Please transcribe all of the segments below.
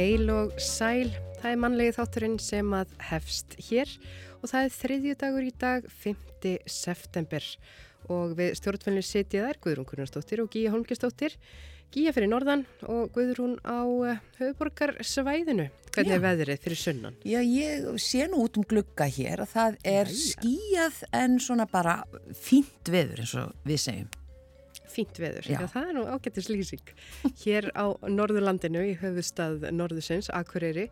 Heil og sæl, það er mannlegi þátturinn sem að hefst hér og það er þriðju dagur í dag, 5. september og við stjórnfælinu sitja þær Guðrún Kurnarsdóttir og Gíja Holmgistóttir. Gíja fyrir norðan og Guðrún á eh, höfuborgarsvæðinu. Hvernig er Já. veðrið fyrir sunnan? Já, ég sé nú út um glugga hér að það er Jæja. skíjað en svona bara fínt veður eins og við segjum. Fínt veður, Já. já. það er nú ágættis lýsing. Hér á Norðurlandinu í höfustad Norðusins, Akureyri,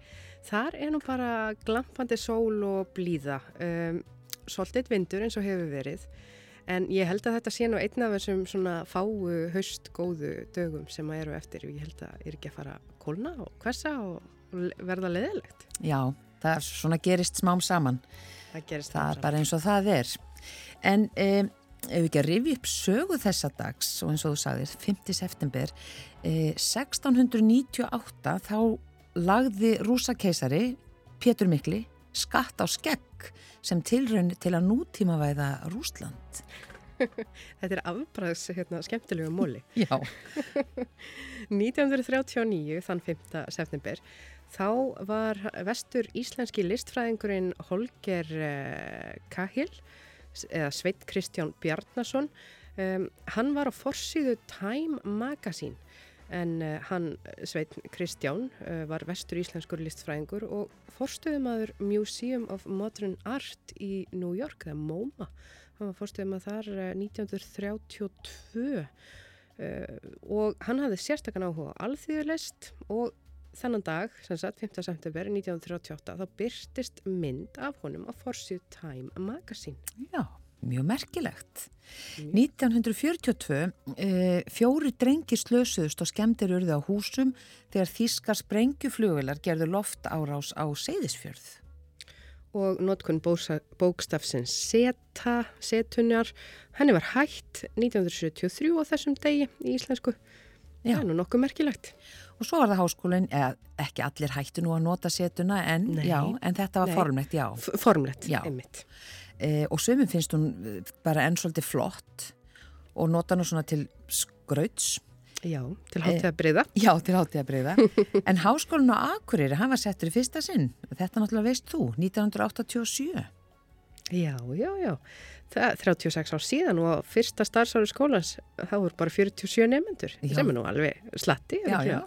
þar er nú bara glampandi sól og blíða. Um, Soltið vindur eins og hefur verið, en ég held að þetta sé nú einn af þessum svona fáu haust góðu dögum sem að eru eftir. Ég held að er ekki að fara að kólna og hvessa og og verða leðilegt. Já, það er svona gerist smám saman. Það gerist Það er bara eins og það er. En um, ef við ekki að rifja upp sögu þessa dags og eins og þú sagðir, 5. september, eh, 1698 þá lagði rúsakeisari Pétur Mikli skatt á skegg sem tilraun til að nútímavæða Rúsland. Þetta er afbræðs hérna, skemmtilegu móli. Já. 1939, þann 5. september, þá var vestur íslenski listfræðingurinn Holger uh, Cahill, eða Sveit Kristján Bjarnason, um, hann var á forsýðu Time Magazine, en uh, hann, Sveit Kristján, uh, var vestur íslenskur listfræðingur og forstöðumadur Museum of Modern Art í New York, eða MoMA. Hann var forstöðumað þar uh, 1932 Uh, og hann hafði sérstakann áhuga alþýðulest og þennan dag, sem sagt 5. september 1938, þá byrtist mynd af honum á forsið Time Magazine. Já, mjög merkilegt. 1942 eh, fjóri drengir slösuðust og skemmtir urðu á húsum þegar þýskar sprengjuflugular gerðu loft árás á Seyðisfjörð. Og notkun bókstafsins seta, setunjar, henni var hætt 1973 á þessum degi í íslensku. Já. Það er nú nokkuð merkilegt. Og svo var það háskólinn, eða ekki allir hættu nú að nota setuna en, Nei. já, en þetta var Nei. formlegt, já. Formlegt, Já. einmitt. E, og sömum finnst hún eh, bara enn svolítið flott og nota nú svona til skrauts. Já, til háttið að breyða. Já, til hátíð að breyða. En háskólinn á Akureyri, hann var settur í fyrsta sinn. Þetta náttúrulega veist þú, 1987. Já, já, já. Það er 36 ár síðan og fyrsta starfsári skólans þá voru bara 47 nefnendur Já. sem er nú alveg slatti. Já, já.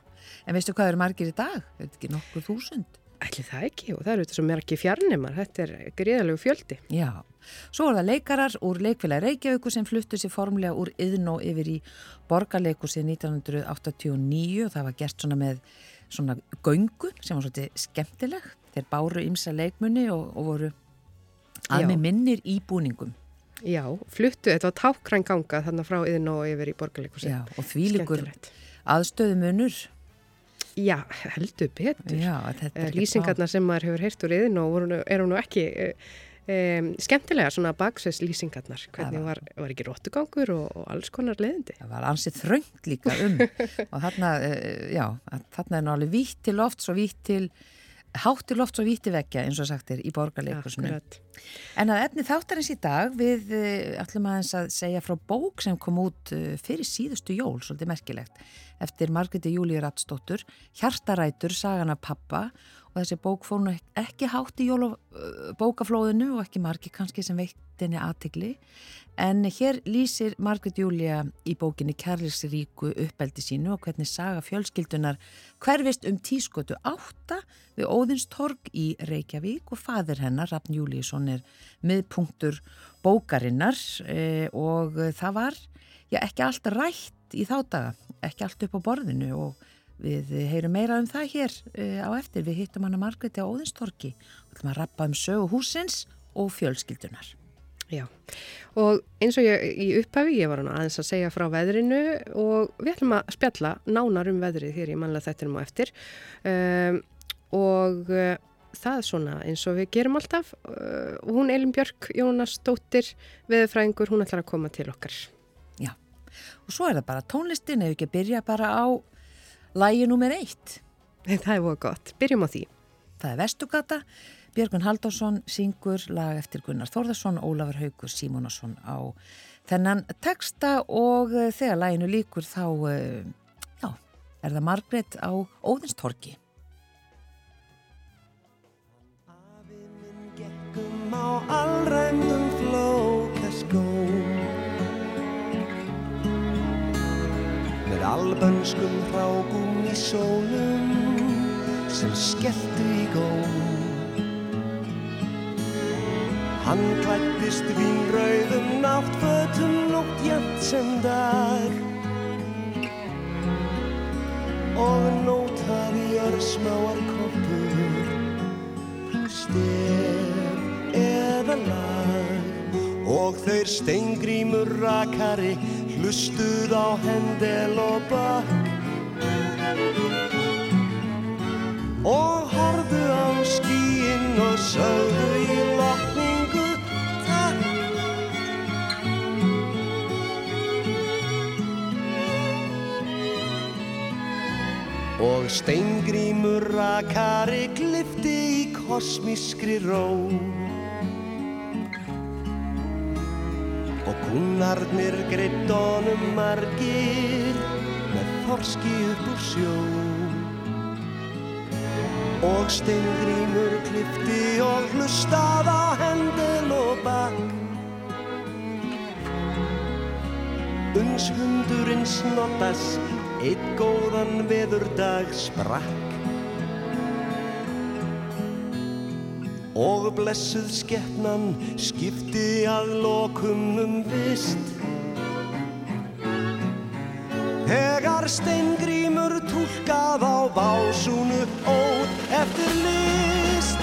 En veistu hvað eru margir í dag? Þetta er ekki nokkuð þúsund. Ætli það ekki og það eru þetta svo merki fjarnemar, þetta er gríðalegu fjöldi. Já. Svo er það leikarar úr leikfélagi Reykjavíku sem fluttu sér formlega úr Yðnó yfir í borgarleikusið 1989 og það var gert svona með svona göngu sem var svolítið skemmtileg. Þeir báru ymsa leikmunni og, og voru að Já. með minnir í búningum. Já, fluttu, þetta var tákræn ganga þannig frá yðin og yfir í borgarleikursi. Já, og þvílikur Skemmtilegt. aðstöðumunur. Já, heldur betur. Já, þetta Eh, ekki Lýsingarnar sem maður hefur heyrt úr yðin og eru nú ekki um, skemmtilega svona baksveits lýsingarnar. Hvernig var, var ekki róttugangur og, og alls konar leðindi. Það var ansið þröngt líka um og þarna, eh, já, þarna er náttúrulega vítt til loft svo vítt til, hátt til loft svo vítt til vekja eins og sagt er í borgarleikusinu. Akkurat. En að efni þáttarins í dag við uh, ætlum aðeins að segja frá bók sem kom út uh, fyrir síðustu jól, svolítið merkilegt, eftir Margreti Júlíu Rattsdóttur, Hjartarætur, Sagan af pappa og þessi bók fór nú ek- ekki hátt í uh, bókaflóðinu og ekki margi kannski sem veitt henni aðtegli. En hér lýsir Margrét Júlía í bókinni Kærlisríku uppeldi sínu og hvernig saga fjölskyldunar hverfist um tískotu átta við Óðinstorg í Reykjavík og fadir hennar, Rafn Júlíusson, er miðpunktur bókarinnar eh, og það var já, ekki allt rætt í þá daga, ekki allt upp á borðinu og við heyrum meira um það hér eh, á eftir. Við hittum hana Margréti á Óðinstorgi og ætlum að rappa um sögu húsins og fjölskyldunar. Já, og eins og ég í upphafi, ég var hann aðeins að segja frá veðrinu og við ætlum að spjalla nánar um veðrið hér í mannlega þettinum og eftir um, og uh, það er svona eins og við gerum alltaf uh, hún Elin Björk Jónas Dóttir veðurfræðingur, hún ætlar að koma til okkar. Og svo er það bara tónlistin, ef ekki að byrja bara á Lægi nummer eitt. Það er búin gott. Byrjum á því. Það er Vestugata. Björgun Haldásson syngur lag eftir Gunnar Þórðarsson, Ólafur Haugur Simónasson á þennan texta og eh, þegar læginu líkur þá eh, já, er það Margret á Óðinstorki. Afinn gekkum á allræmdum albönskum hrágum í sólum sem skelltu í góm. Hann klættist vínrauðum náttfötum nótt jæmt sem dag. Og nótaði örsmáar kompur stef eða lag. Og þeir steingrímur rakari hlustuð á hendel og bakk og horðu á skíinn og sögðu í lokningu takk og steingrímur rakari glifti í kosmískri ró og kunnarnir greitt honum margir með þorski upp úr sjó. Og steingrímur klifti og hlustað á hendel og bakk. Uns hundurinn snottas eitt góðan veðurdag sprakk og blessuð skeppnan skipti að lokum um vist. Þegar steingrímur túlkað á básúnu ót eftir list.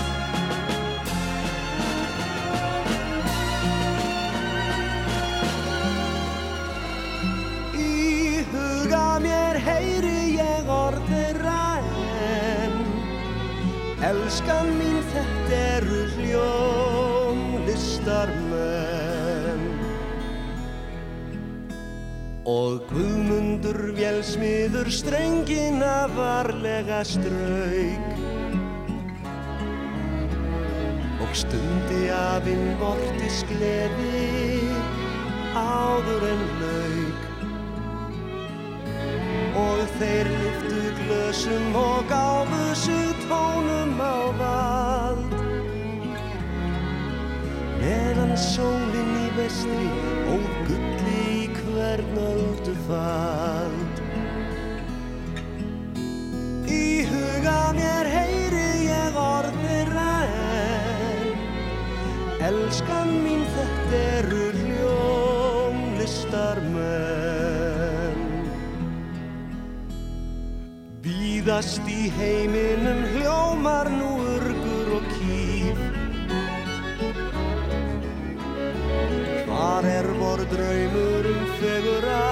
Í huga mér heyri ég orðira en Elskan mín listarmenn Og Guðmundur vélsmiður strengina varlega strauk. Og stundi afinn vortis gleði áður en lauk. Og þeir lyftu glösum og gáfu sig tónum á vald sólinn í vestri og gulli í hvern öldu fald Í huga mér heyri ég orðira en Elskan mín þetta eru hljóm listarmenn Víðast í heiminum hljómar nú Hvar er vor draumur um fegura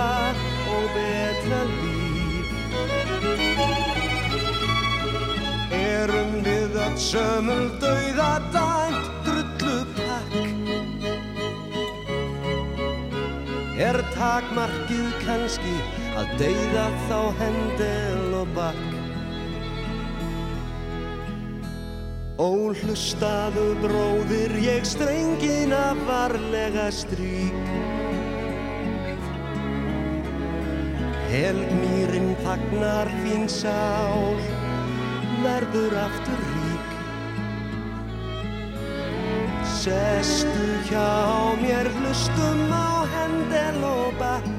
og betra líf. Erum við öll sömul dauða dæmt drullu pakk Er takmarkið kannski að deyða þá hendel og bakk Ó hlustaðu bróðir ég strengina varlega strík. Helgmýrin þagnar þín sál verður aftur rík. Sestu hjá mér hlustum á hendel og bakk.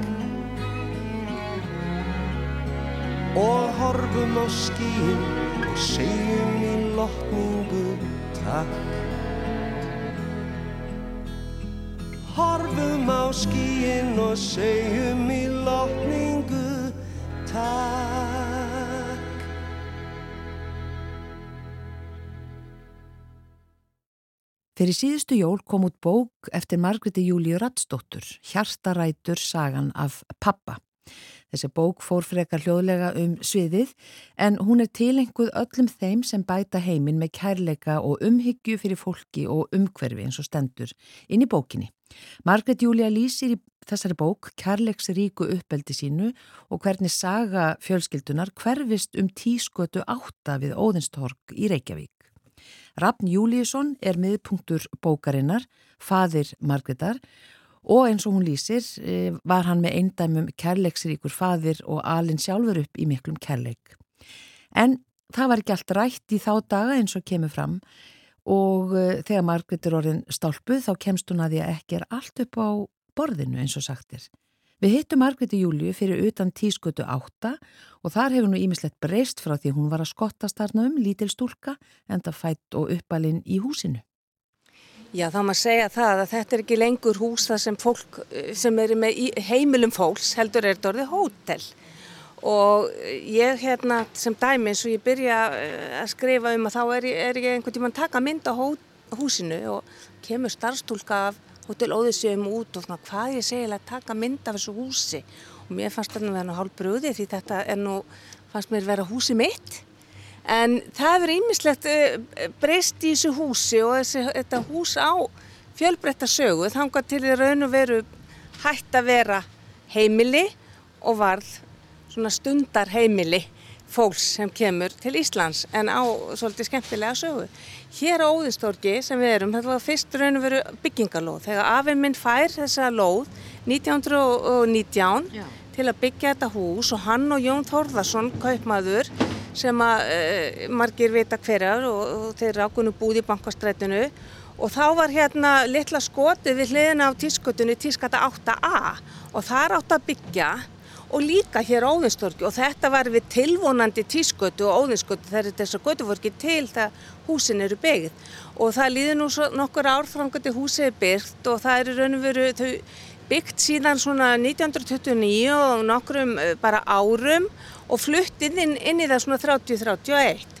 Og horfum á skín. og segjum í lotningu takk Horfum á skíin og segjum í lotningu takk Fyrir síðustu jól kom út bók eftir Margreti Júliu Rattsdóttur, Hjartarætur sagan af pappa. Þessi bók fór frekar hljóðlega um sviðið en hún er tilenguð öllum þeim sem bæta heiminn með kærleika og umhyggju fyrir fólki og umhverfi eins og stendur inn í bókinni. Margret Júlia lýsir í þessari bók kærleiksríku uppeldi sínu og hvernig saga fjölskyldunar hverfist um tískötu átta við Óðinstorg í Reykjavík. Rafn Júliusson er miðpunktur bókarinnar, fadir Margretar og eins og hún lýsir var hann með eindæmum kærleiksríkur fadir og alin sjálfur upp í miklum kærleik. En það var ekki allt rætt í þá daga eins og kemur fram og uh, þegar Margrit er orðin stálpuð þá kemst hún að því að ekki er allt upp á borðinu eins og sagtir. Við hittum Margreti Júliu fyrir utan tískötu átta og þar hefur nú ímislegt breyst frá því hún var að skottast þarna um lítil stúlka enda fætt og uppalinn í húsinu. Já þá maður segja það að þetta er ekki lengur hús það sem fólk sem eru með heimilum fólks heldur er þetta orðið hótel. Og ég hérna sem dæmi eins og ég byrja eh, að skrifa um að þá er er ég einhvern tíma að taka mynd á húsinu og kemur starfstúlka af Hotel Óðisjöfum út og svona hvað ég segilega að taka mynd af þessu húsi? Og mér fannst þetta að vera hálf bröði því þetta er nú, fannst mér vera húsi mitt en það er ímislegt eh, breyst í þessu húsi og þessi, þetta hús á fjölbreytta sögu þángar til því raun og veru hægt að vera heimili og varð svona stundar heimili fólks sem kemur til Íslands en á svolítið skemmtilega sögu. Hér á Óðinstorgi sem við erum, þetta var fyrst raun og veru byggingalóð. Þegar afinn minn fær þessa lóð 1919 Já. Til að byggja þetta hús og hann og Jón Þórðarsson, kaupmaður, sem að e, margir vita hverjar og, og þeir rákunum búið í bankastrætinu. Og þá var hérna litla skotið við hliðina á tískutunni tískata 8a og þar átt að byggja og líka hér á Óðinstorgi. Og þetta var við tilvonandi tískötu og Óðinskötu þegar þessar götu voru ekki til þegar húsin eru byggð. Og það líði nú nokkur ár framgöti húsið er byggt og það eru raun og veru þau byggt síðan svona 1929 og nokkrum eh, bara árum og fluttið inn, inn í það svona 30-31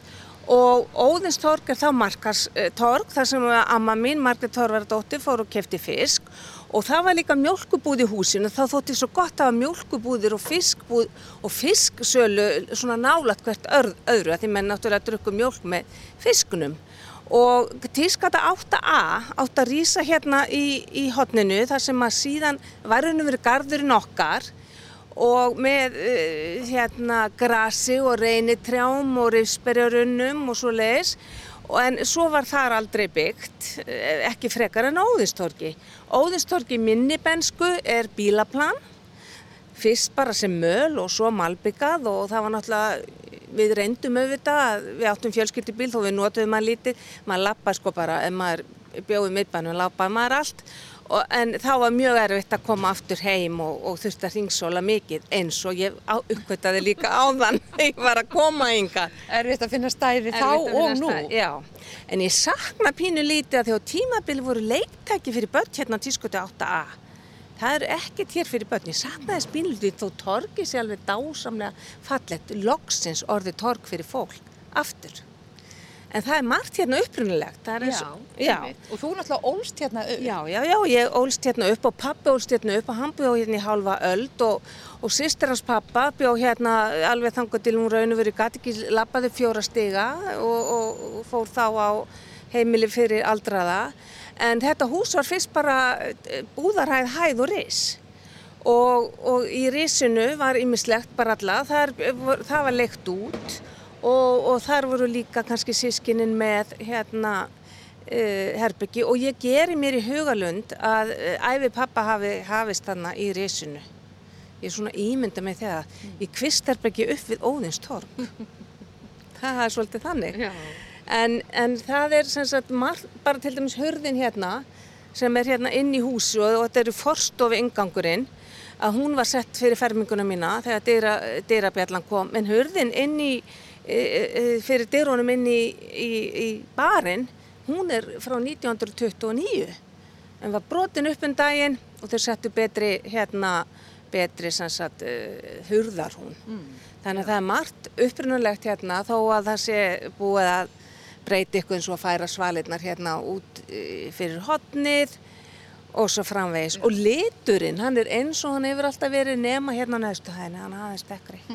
og Óðinstorg er þá markastorg þar sem amma mín, Margret Torvardóttir, fór og kefti fisk. Og það var líka mjölkubúð í húsinu. Þá þótti svo gott að mjölkubúðir og fiskbúð og fisksölu svona nálat hvert öðru að því menn náttúrulega drukku mjölk með fiskunum og tískata 8a átt að rýsa hérna í, í hotninu þar sem að síðan varunum verið gardurinn okkar. Og með uh, hérna grasi og reynitrjám og rifsberjarunnum og svo leiðis En svo var þar aldrei byggt, eh, ekki frekar en Óðistorgi. Óðistorgi minnibensku er bílaplan, fyrst bara sem möl og svo malbyggað og það var náttúrulega, við reyndum auðvitað, við áttum fjölskyldibíl þó við notuðum maður lítið, maður lappa sko bara, ef maður bjóði miðbænum, lappaði maður allt Og, en þá var mjög erfitt að koma aftur heim og, og þurfti að ringsóla mikið eins og ég uppkvitaði líka á þann ég var að koma ynga. Erfitt að finna stæði þá og nú. Stæði, já, en ég sakna pínu lítið að því á tímabili voru leiktæki fyrir börn hérna tískutu 8a. Það eru ekkert hér fyrir börn. Ég saknaði spínlutið þó torgi sér alveg dásamlega fallet, loksins orði torg fyrir fólk aftur. En það er margt hérna upprunilegt. Já, já. og þú er náttúrulega ólst hérna upp. Já, já, já, ég ólst hérna upp og pappi ólst hérna upp og hann bjóð hérna í halva öld og, og sýstir hans pappa bjóð hérna alveg þangar til hún raun og verið gæti ekki lappaði fjóra stiga og, og, og fór þá á heimili fyrir aldraða. En þetta hús var fyrst bara eh, búðarhæð, hæð og ris. Og í risinu var ymmislegt bara alla, það, það var leikt út og, og þar voru líka kannski sískinin með hérna uh, herbyggi og ég geri mér í hugalund að uh, æfi pappa hafi hafist þarna í resinu. Ég er svona ímynda með það mm. í kvistherbyggi upp við Óðinstorg. það er svolítið þannig. En, en það er sem sagt bara til dæmis hörðin hérna sem er hérna inn í húsu og þetta eru forstofi ingangurinn að hún var sett fyrir ferminguna mína þegar dyrabjallan kom en hörðin inn í E, e, e, fyrir dyrunum inn í, í, í barinn, hún er frá 1929 en var brotin upp um daginn og þeir settu betri hérna, betri sem sagt uh, hurðar hún. Mm. Þannig að það er margt upprunulegt hérna þó að það sé búið að breyti ykkur eins og að færa svalirnar hérna út uh, fyrir hotnið og svo framvegis. Og liturinn, hann er eins og hann hefur alltaf verið nema hérna næstu hægni, hann aðeins dekkri.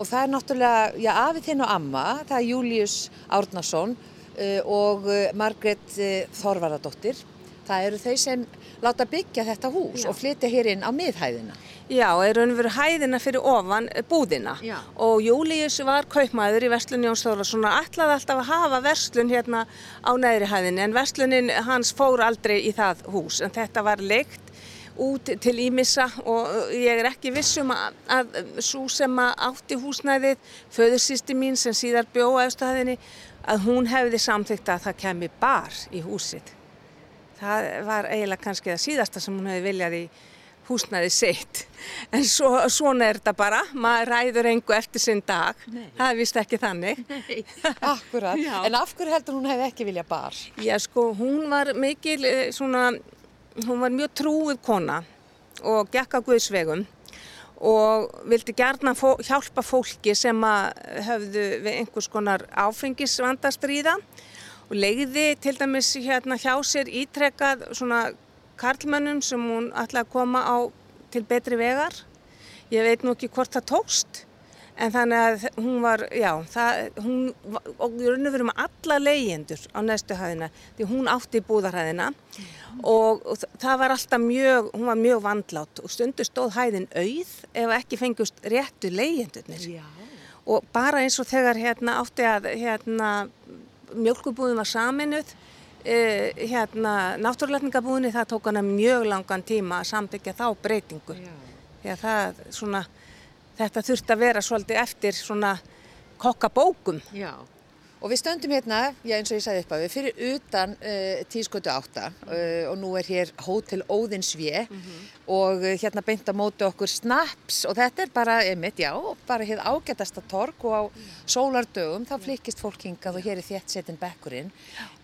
Og það er náttúrulega, já, afið þinn og amma, það er Július Árnason uh, og uh, Margret uh, Þorvaradóttir. Það eru þau sem láta byggja þetta hús já. og flytja hér inn á miðhæðina. Já, er raun og veru hæðina fyrir ofan búðina já. og Július var kaupmæður í Vestlun Jóns Þorvarsson og ætlaði alltaf að hafa Vestlun hérna á neðri hæðinni en Vestlunin hans fór aldrei í það hús en þetta var leikt út til Ímissa og ég er ekki vissum að, að svo sem að átti húsnæðið, föðursýsti mín sem síðar bjóða eftirhæðinni, að hún hefði samþygt að það kemi bar í húsið. Það var eiginlega kannski það síðasta sem hún hefði viljað í húsnaði sitt. En svo, svona er þetta bara, maður ræður engu eftir sinn dag. Nei. Það er vist ekki þannig. Nei, akkurat. en af hverju heldur hún hefði ekki viljað bar? Já, sko, hún var mikil, eh, svona, hún var mjög trúið kona og gekk á Guðsvegum og vildi gerna fó, hjálpa fólki sem að höfðu við einhvers konar áfengisvandastríða og leiði til dæmis hérna hjá sér ítrekkað svona karlmönnum sem hún ætlaði að koma á til betri vegar. Ég veit nú ekki hvort það tókst en þannig að hún var, já, það, hún, og við erum verið með alla leyendur á næstu hæðina því hún átti í búðarhæðina. Og, og það var alltaf mjög, hún var mjög vandlátt og stundu stóð hæðin auð ef ekki fengust réttu leyendurnir og bara eins og þegar hérna átti að hérna mjölkubúðin var saminuð Uh, hérna, náttúruleitningabúðinni það tók hana mjög langan tíma að sambyggja þá breytingu. Það, svona, þetta þurfti að vera svolítið eftir svona kokkabókum Já Og við stöndum hérna, já eins og ég sagði upp að við, fyrir utan uh, tískötu átta uh, og nú er hér Hótel Óðinsvið mm -hmm. og uh, hérna beint á móti okkur snaps. Og þetta er bara, einmitt, já, bara hér ágætasta tork og á sólardögum þá flikist fólk hingað og hér er þétt setin bekkurinn.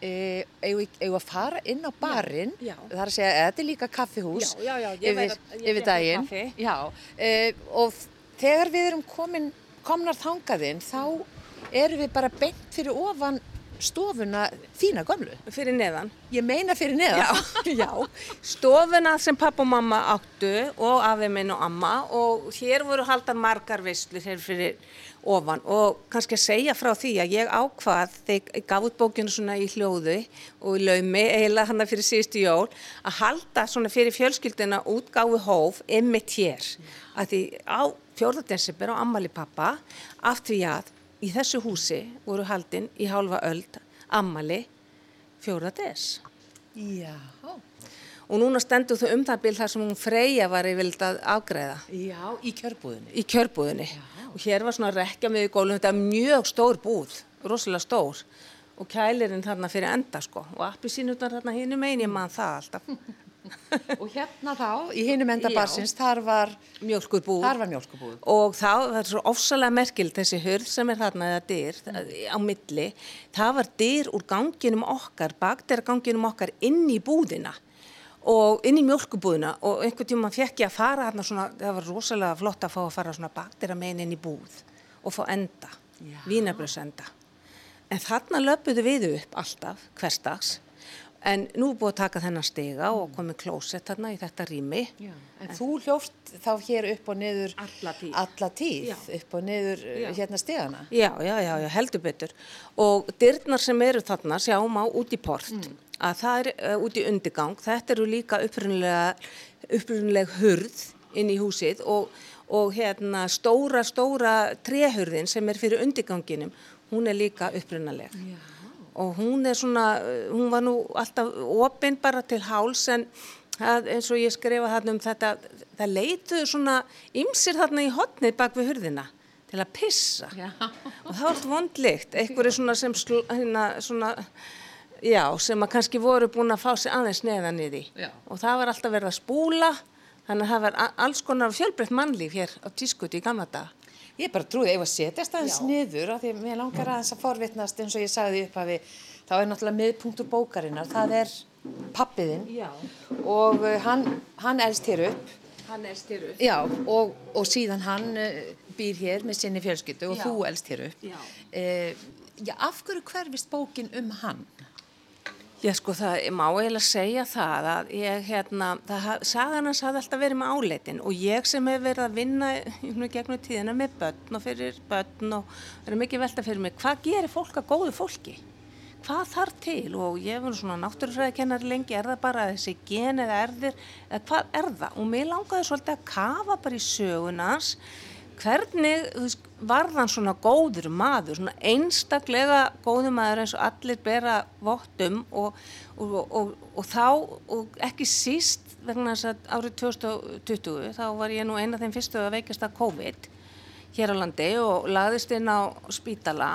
Eða að fara inn á barinn, það er að segja, þetta er líka kaffihús já, já, yfir, yfir daginn. Já, og þegar við erum komin, komnar þangaðinn þá eru við bara beint fyrir ofan stofuna þína gömlu. Fyrir neðan. Ég meina fyrir neðan. Já, já. Stofuna sem pappa og mamma áttu og afi minn og amma og hér voru haldar margar visslur hér fyrir ofan og kannski að segja frá því að ég ákvað þegar ég gaf út bókinu svona í hljóðu og í laumi eiginlega hann fyrir síðustu jól að halda svona fyrir fjölskyldina útgáfi hóf emmitt hér. Mm. Að því á fjórðardensibur á ammali pappa af því að í þessu húsi voru haldinn í hálfa öld ammali fjóra des. Já. Og núna stendur þau um það bíl þar sem hún Freyja var yfirleitt að afgræða. Já, í kjörbúðinni. Í kjörbúðinni. Já. Og hér var svona rekja með í gólum, þetta er mjög stór búð, rosalega stór. Og kælirinn þarna fyrir enda sko. Og appi sínutnar þarna hinn um eini, ég man það alltaf. og hérna þá, í hinum enda barsins, þar var mjölkurbúð. Og þá, það er svo ofsalega merkild þessi hörð sem er þarna eða dyr mm. á milli, það var dyr úr ganginum okkar, bakdera ganginum okkar inn í búðina og inn í mjölkubúðina og einhvern tíma fekk ég að fara þarna svona, það var rosalega flott að fá að fara svona bakdera megin inn í búð og fá enda, vínabröðsenda. En þarna löpuðu við upp alltaf, hverstags En nú er búið að taka þennan stiga og komið klósett þarna í þetta rými. Já. En, en þú hljóft þá hér upp og niður alla tíð, alla tíð upp og niður já. hérna stigana? Já, já, já, já, heldur betur. Og dyrnar sem eru þarna, sjáum á út í port, mm. að það er uh, út í undirgang. Þetta eru líka upprunnileg hurð inn í húsið og, og hérna stóra, stóra trehurðin sem er fyrir undirganginum, hún er líka upprunnileg. Já og hún er svona, hún var nú alltaf opinn bara til háls en það, eins og ég skrifa þarna um þetta, það leituðu svona ymsir þarna í hotnið bak við hurðina til að pissa. Já. og það var allt vondlikt, einhverju svona sem hérna svona, já, sem að kannski voru búin að fá sig aðeins neðan í því. Og það var alltaf verið að spúla. Þannig að það var alls konar fjölbreytt mannlíf hér á tískuti í gamla daga Ég bara trúði að ég var setjast aðeins niður af því að mér langar aðeins að forvitnast eins og ég sagði upp að við, þá er náttúrulega miðpunktur bókarinnar, það er pappiðinn og uh, hann, hann elst hér upp. Hann elst hér upp. Já, og, og síðan hann uh, býr hér með sinni fjölskyttu og já. þú elst hér upp. Já. Já, af hverju hverfist bókin um hann? Já sko það, ég má eiginlega segja það að ég hérna, það, sagan hans hafði alltaf verið með áleitin og ég sem hef verið að vinna í gegnum tíðina með börn og fyrir börn og verið mikið velta fyrir mig, hvað gerir fólk að góðu fólki? Hvað þarf til? Og ég hef verið svona náttúrufræðikennar lengi, er það bara þessi gen eða erðir, eða hvað er það? Og mér langaði svolítið að kafa bara í sögunans hvernig veist, var þann svona góður maður, svona einstaklega góður maður eins og allir bera vottum og, og, og, og þá, ekki síst vegna þess að árið 2020 þá var ég nú eina af þeim fyrstu að veikast að COVID hér á landi og laðist inn á spítala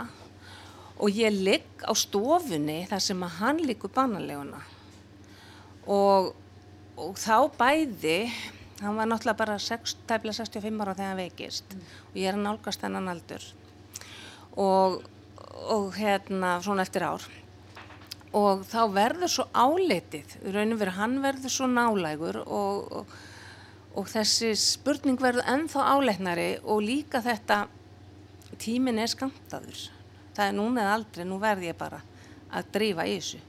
og ég ligg á stofunni þar sem að hann liggur bannaleguna og, og þá bæði hann var náttúrulega bara 6, tæplega 65 ára þegar hann veikist. Mm. og ég er að nálgast þennan aldur. Og, og hérna svona eftir ár. Og þá verður svo áleitið, raunum verður hann verður svo nálægur og, og, og þessi spurning verður ennþá áleitnari og líka þetta tímin er skamtaður það er núna eða aldrei, nú verð ég bara að drífa í þessu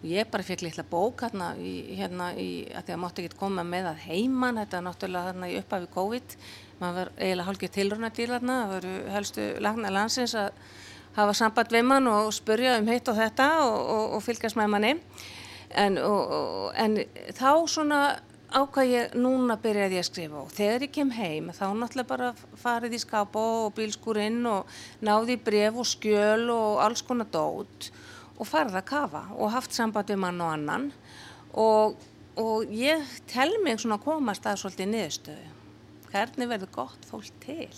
og ég bara fekk litla bók hérna, í, hérna í, að því að mátti ekki koma með að heiman, þetta er náttúrulega hérna í upphafi COVID, maður var eiginlega hálfgeð tilruna til hérna, það voru helstu lagna landsins að hafa samband við mann og spurja um hitt og þetta og, og, og fylgjast með manni. En, og, en þá svona ákvað ég núna byrjaði ég að skrifa. Og þegar ég kem heim þá náttúrulega bara farið í skapa og bílskurinn og náði bref og skjöl og alls konar dót og farið að kafa og haft samband við mann og annan. Og ég tel mig svona að komast að svolítið niðurstöðu. Hvernig verður gott fólk til?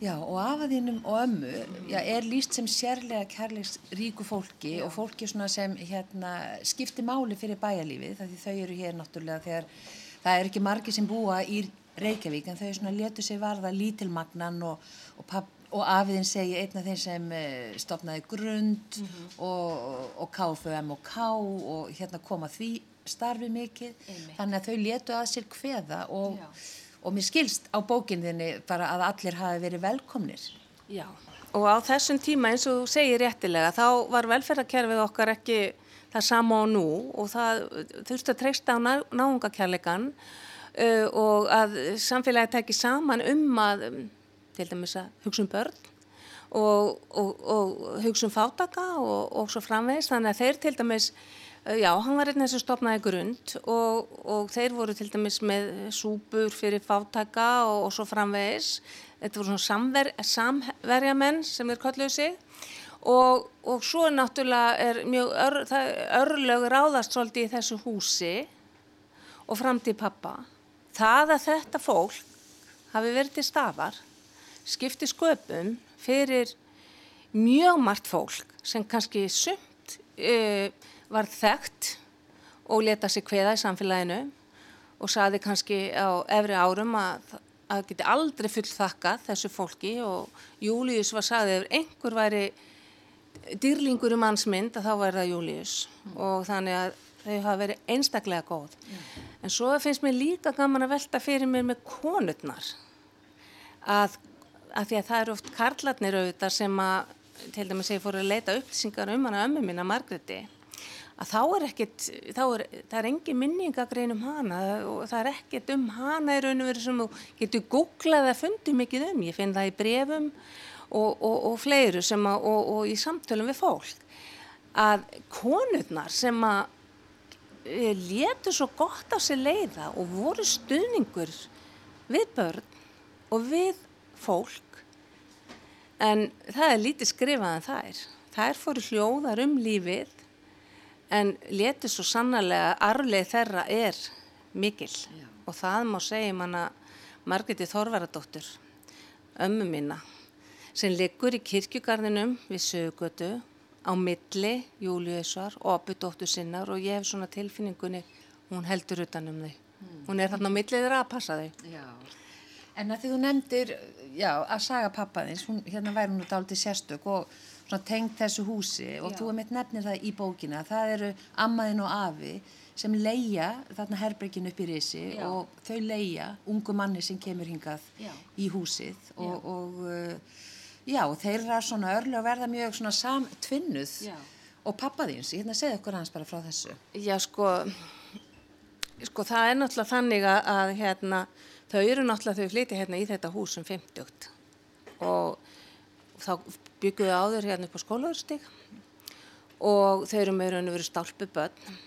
Já og afaðinum og ömmu já, er líst sem sérlega kærleiks ríku fólki já. og fólki sem hérna, skiptir máli fyrir bæjarlífið því þau eru hér náttúrulega þegar það er ekki margi sem búa í Reykjavík en þau letur sig varða lítilmagnan og, og, og afiðin segi einn af þeim sem uh, stopnaði grund mm -hmm. og, og KFM og K og hérna koma því starfi mikið Einmitt. þannig að þau letu að sér hveða og og mér skilst á bókinðinni bara að allir hafi verið velkomnir. Já, og á þessum tíma eins og þú segir réttilega þá var velferðarkerfið okkar ekki það sama og nú og það þurfti að treysta á náungakærleikan uh, og að samfélagi tekki saman um að, til dæmis að hugsa um börn og, og, og hugsa um fátaka og, og svo framvegist, þannig að þeir til dæmis Eh, já, hann var einn sem stopnaði grund og, og þeir voru til dæmis með súpur fyrir fátaka og, og svo framvegis. Þetta voru svona samver, samverjamenn sem þeir kolluðu sig og, og svo náttúrulega er mjög ör, örlög ráðast svolítið í þessu húsi og fram til pappa. Það að þetta fólk hafi verið til stafar skipti sköpum fyrir mjög margt fólk sem kannski sumt uh, var þekkt og leta sig hveða í samfélaginu og saði kannski á efri árum að það geti aldrei full þakkað þessu fólki og Július var saðið ef einhver væri dýrlingur um mannsmynd að þá væri það Július mm. og þannig að þau hafa verið einstaklega góð. Mm. En svo finnst mér líka gaman að velta fyrir mér með konurnar að, að því að það eru oft karlarnir auðvitað sem að til dæmis ég fór að leita upplýsingar um hana ömmu mín að Margreti að þá er ekkert, þá er, það er engin minningagrein um hana og það er ekkert um hana í raun og veru sem þú getur googlað að fundi mikið um, ég finn það í brefum og, og, og fleiru sem að, og, og í samtölum við fólk, að konurnar sem að e, letu svo gott á sig leiða og voru stuðningur við börn og við fólk, en það er lítið skrifað en það er. Það er fóru hljóðar um lífið en letur svo sannarlega arfleð þeirra er mikil Já. og það má segja manna Margreti Þorvaradóttur ömmu mína sem liggur í kirkjugarðinum við sögötu á milli Júliusar og Abudóttur sinnar og ég hef svona tilfinningunni hún heldur utanum þau mm. hún er þarna á millið þeirra að passa þau Já. En að því þú nefndir já, að saga pappaðins, hérna væri hún út áldi sérstök og tengt þessu húsi og Já. þú er mitt nefnir það í bókina það eru ammaðin og afi sem leia þarna herbergin upp í risi Já. og þau leia ungu manni sem kemur hingað Já. í húsið og, og uh, já, þeirra svona örlega verða mjög svona samtvinnuð og pappaðins, ég hérna segði okkur hans bara frá þessu Já, sko sko það er náttúrulega þannig að, að hérna, þau eru náttúrulega þau flyti hérna í þetta hús um 50 og þá byggjuðu áður hérna upp á skólarstík og þau eru með raun og veru stálpu börn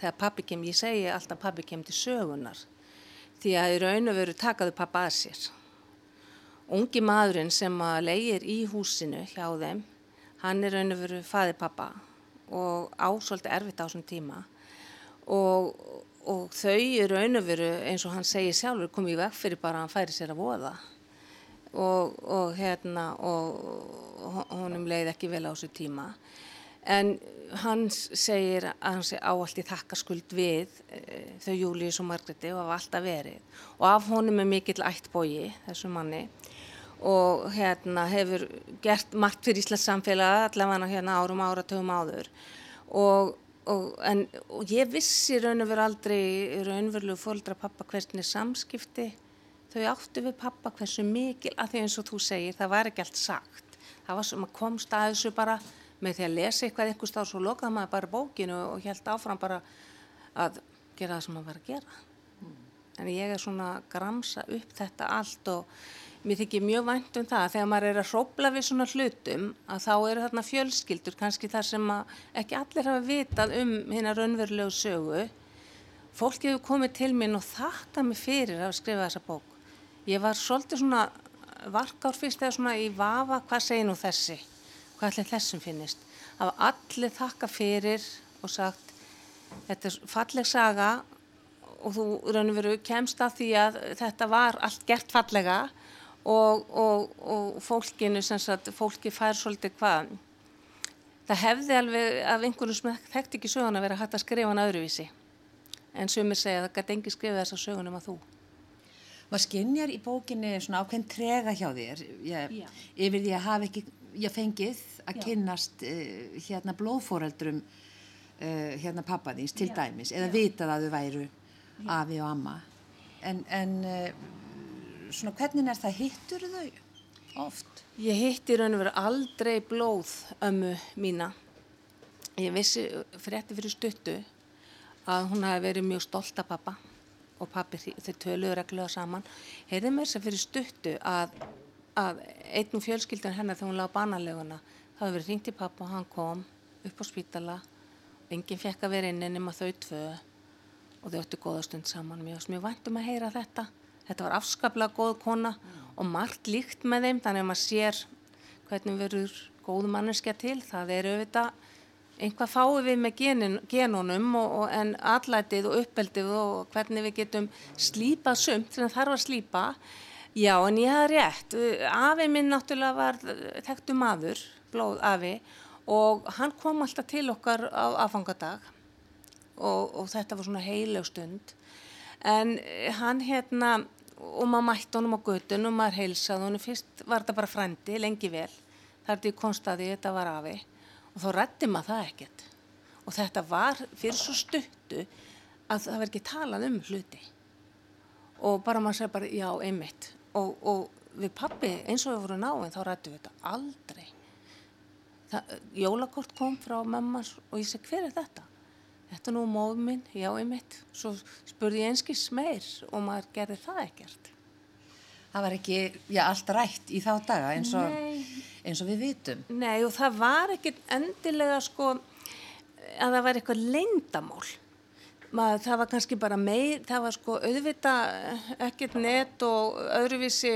þegar pappi kem, ég segi alltaf pappi kem til sögunar því að í raun og veru takaðu pappa að sér. Ungi maðurinn sem að leigir í húsinu hjá þeim hann er raun og veru faði pappa og ásvöldi erfitt á þessum tíma. Og, og þau er raun og veru eins og hann segir sjálfur komið í veg fyrir bara að hann færi sér að voða. Og, og hérna og honum leið ekki vel á þessu tíma. En hann segir að hann sé áallt í þakkaskuld við e, þau Július og Margreti og hafa alltaf verið. Og af honum er mikill ættbógi þessu manni. Og hérna hefur gert margt fyrir Íslands samfélag allavega hérna árum áratöfum áður. Og, og, en, og ég vissi raun og veru aldrei raunverulegu fólkdra pappa hvernig samskipti þau áttu við pappa hversu mikil að því eins og þú segir það var ekki allt sagt það var sem að komst að þessu bara með því að lesa eitthvað einhvers þá svo lokaði maður bara bókinu og held áfram bara að gera það sem maður var að gera. Mm. En ég er svona að gramsa upp þetta allt og mér þykir mjög vænt um það að þegar maður er að hrópla við svona hlutum að þá eru þarna fjölskyldur kannski þar sem ekki allir hafa vitað um hérna raunverulegu sögu. Fólk hefur komið til minn og þakka mig fyrir að skrifa þessa bók. Ég var svolítið svona varkár fyrst eða svona í vafa hvað segir nú þessi hvað allir þessum finnist. Það var allir þakka fyrir og sagt þetta er falleg saga og þú raun og veru kemst að því að þetta var allt gert fallega og, og, og fólkinu sem sagt, fólki fær svolítið hvað. Það hefði alveg af einhvern sem þekkt ekki söguna að hægt að skrifa hann öðruvísi. En sumir segja að það gæti engi skrifa þessa sögunum að þú. Var skinnjar í bókinni svona ákveðin trega hjá þér? Ég, yfir því að hafa ekki ég fengið að Já. kynnast uh, hérna blóðfóreldrum uh, hérna pappaðins til Já. dæmis eða Já. vitað að þau væru afi og amma. En, en uh, svona hvernig er það? Hittur þau oft? Ég hitti raun og veru aldrei blóð ömmu mína. Ég vissi frétti fyrir stuttu að hún hafi verið mjög stolt af pappa og pappi þeir töluður regluða saman. Heyrði mér sem fyrir stuttu að að einn og fjölskyldan hennar þegar hún lág banaleguna það hefði verið ringt í pappa og hann kom upp á spítala. Og enginn fekk að vera inn ennum að þau tvö og þau ættu góða stund saman. Mjög, mjög vantum að heyra þetta þetta var afskaplega góð kona mm. og margt líkt með þeim þannig að maður sér hvernig verður góð manneskja til það er auðvitað einhvað fáið við með genin, genunum og, og en allætið og uppeldið og hvernig við getum slípað sumt að þarf að slípa Já, en ég hafði rétt. Afi minn náttúrulega var þekktu maður, blóð afi, og hann kom alltaf til okkar á afangadag og, og þetta var svona heileg stund. En hann hérna, og maður mætti honum á göttun og maður heilsaði honum, fyrst var þetta bara frendi, lengi vel. Er því konstaði þetta var afi og þá rætti maður það ekkert. Og þetta var fyrir svo stuttu að það verði ekki talað um hluti. Og bara maður segði bara, já, einmitt og, og við pappi eins og við vorum náinn þá rættum við þetta aldrei það, jólakort kom frá mammas og ég segi hver er þetta þetta er nú móð minn, já ég mitt svo spurði ég einski smeir og maður gerði það ekkert. Það var ekki, já, allt rætt í þá daga eins og, eins og við vitum. Nei og það var ekki endilega sko að það var eitthvað leindamál maður, það var kannski bara meir, það var sko auðvita ekkert net og öðruvísi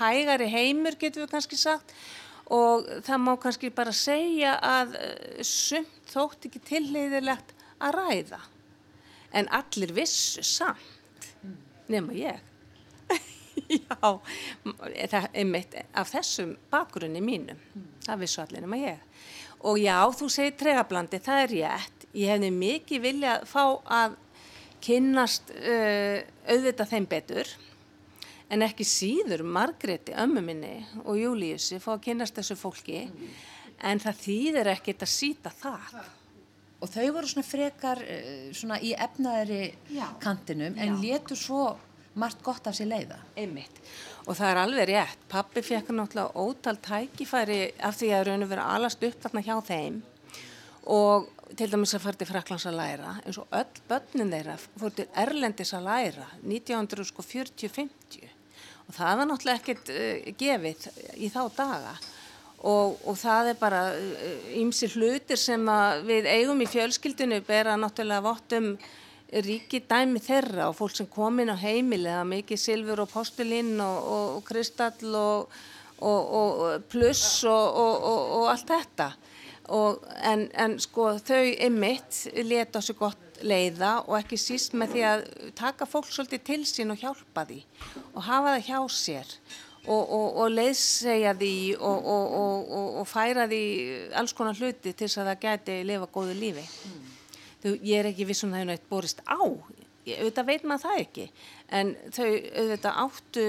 hægari heimur getur við kannski sagt. Og það má kannski bara segja að eh, sumt þótt ekki tilleiðilegt að ræða. En allir vissu samt nema ég. Já, það er mitt af þessum bakgrunni mínum það vissu allir nema ég. Og já, þú segir tregablandi, það er rétt. Ég hefði mikið vilja fá að kynnast uh, auðvita þeim betur en ekki síður Margreti, ömmu minni og Júliussi fá að kynnast þessu fólki. En það þýðir ekkert að síta það. Og þau voru svona frekar uh, svona í efnaðari Já. kantinum en letur svo margt gott af sér leiða. Einmitt. Og það er alveg rétt. Pappi fekk náttúrulega ótal tækifæri af því að raun og vera alast upp þarna hjá þeim og til dæmis að fara til Fraklands að læra eins og öll börnin þeirra fór til Erlendis að læra 1940-50 og það var náttúrulega ekkert uh, gefið í þá daga og, og það er bara ymsi uh, hlutir sem við eigum í fjölskyldinu bera náttúrulega vottum ríki dæmi þeirra og fólk sem kom inn á heimilega mikið silfur og postulinn og, og, og kristall og pluss og allt þetta. En, en sko þau ymmit leta þessu gott leiða og ekki síst með því að taka fólk svolítið til sín og hjálpa því og hafa það hjá sér og, og, og leiðsegja því og, og færa því alls konar hluti til þess að það gæti lifa góðu lífi. Mm. Þú, ég er ekki vissum að það hefur náttúrulega borist á, ég, auðvitað veit maður það ekki, en þau auðvitað áttu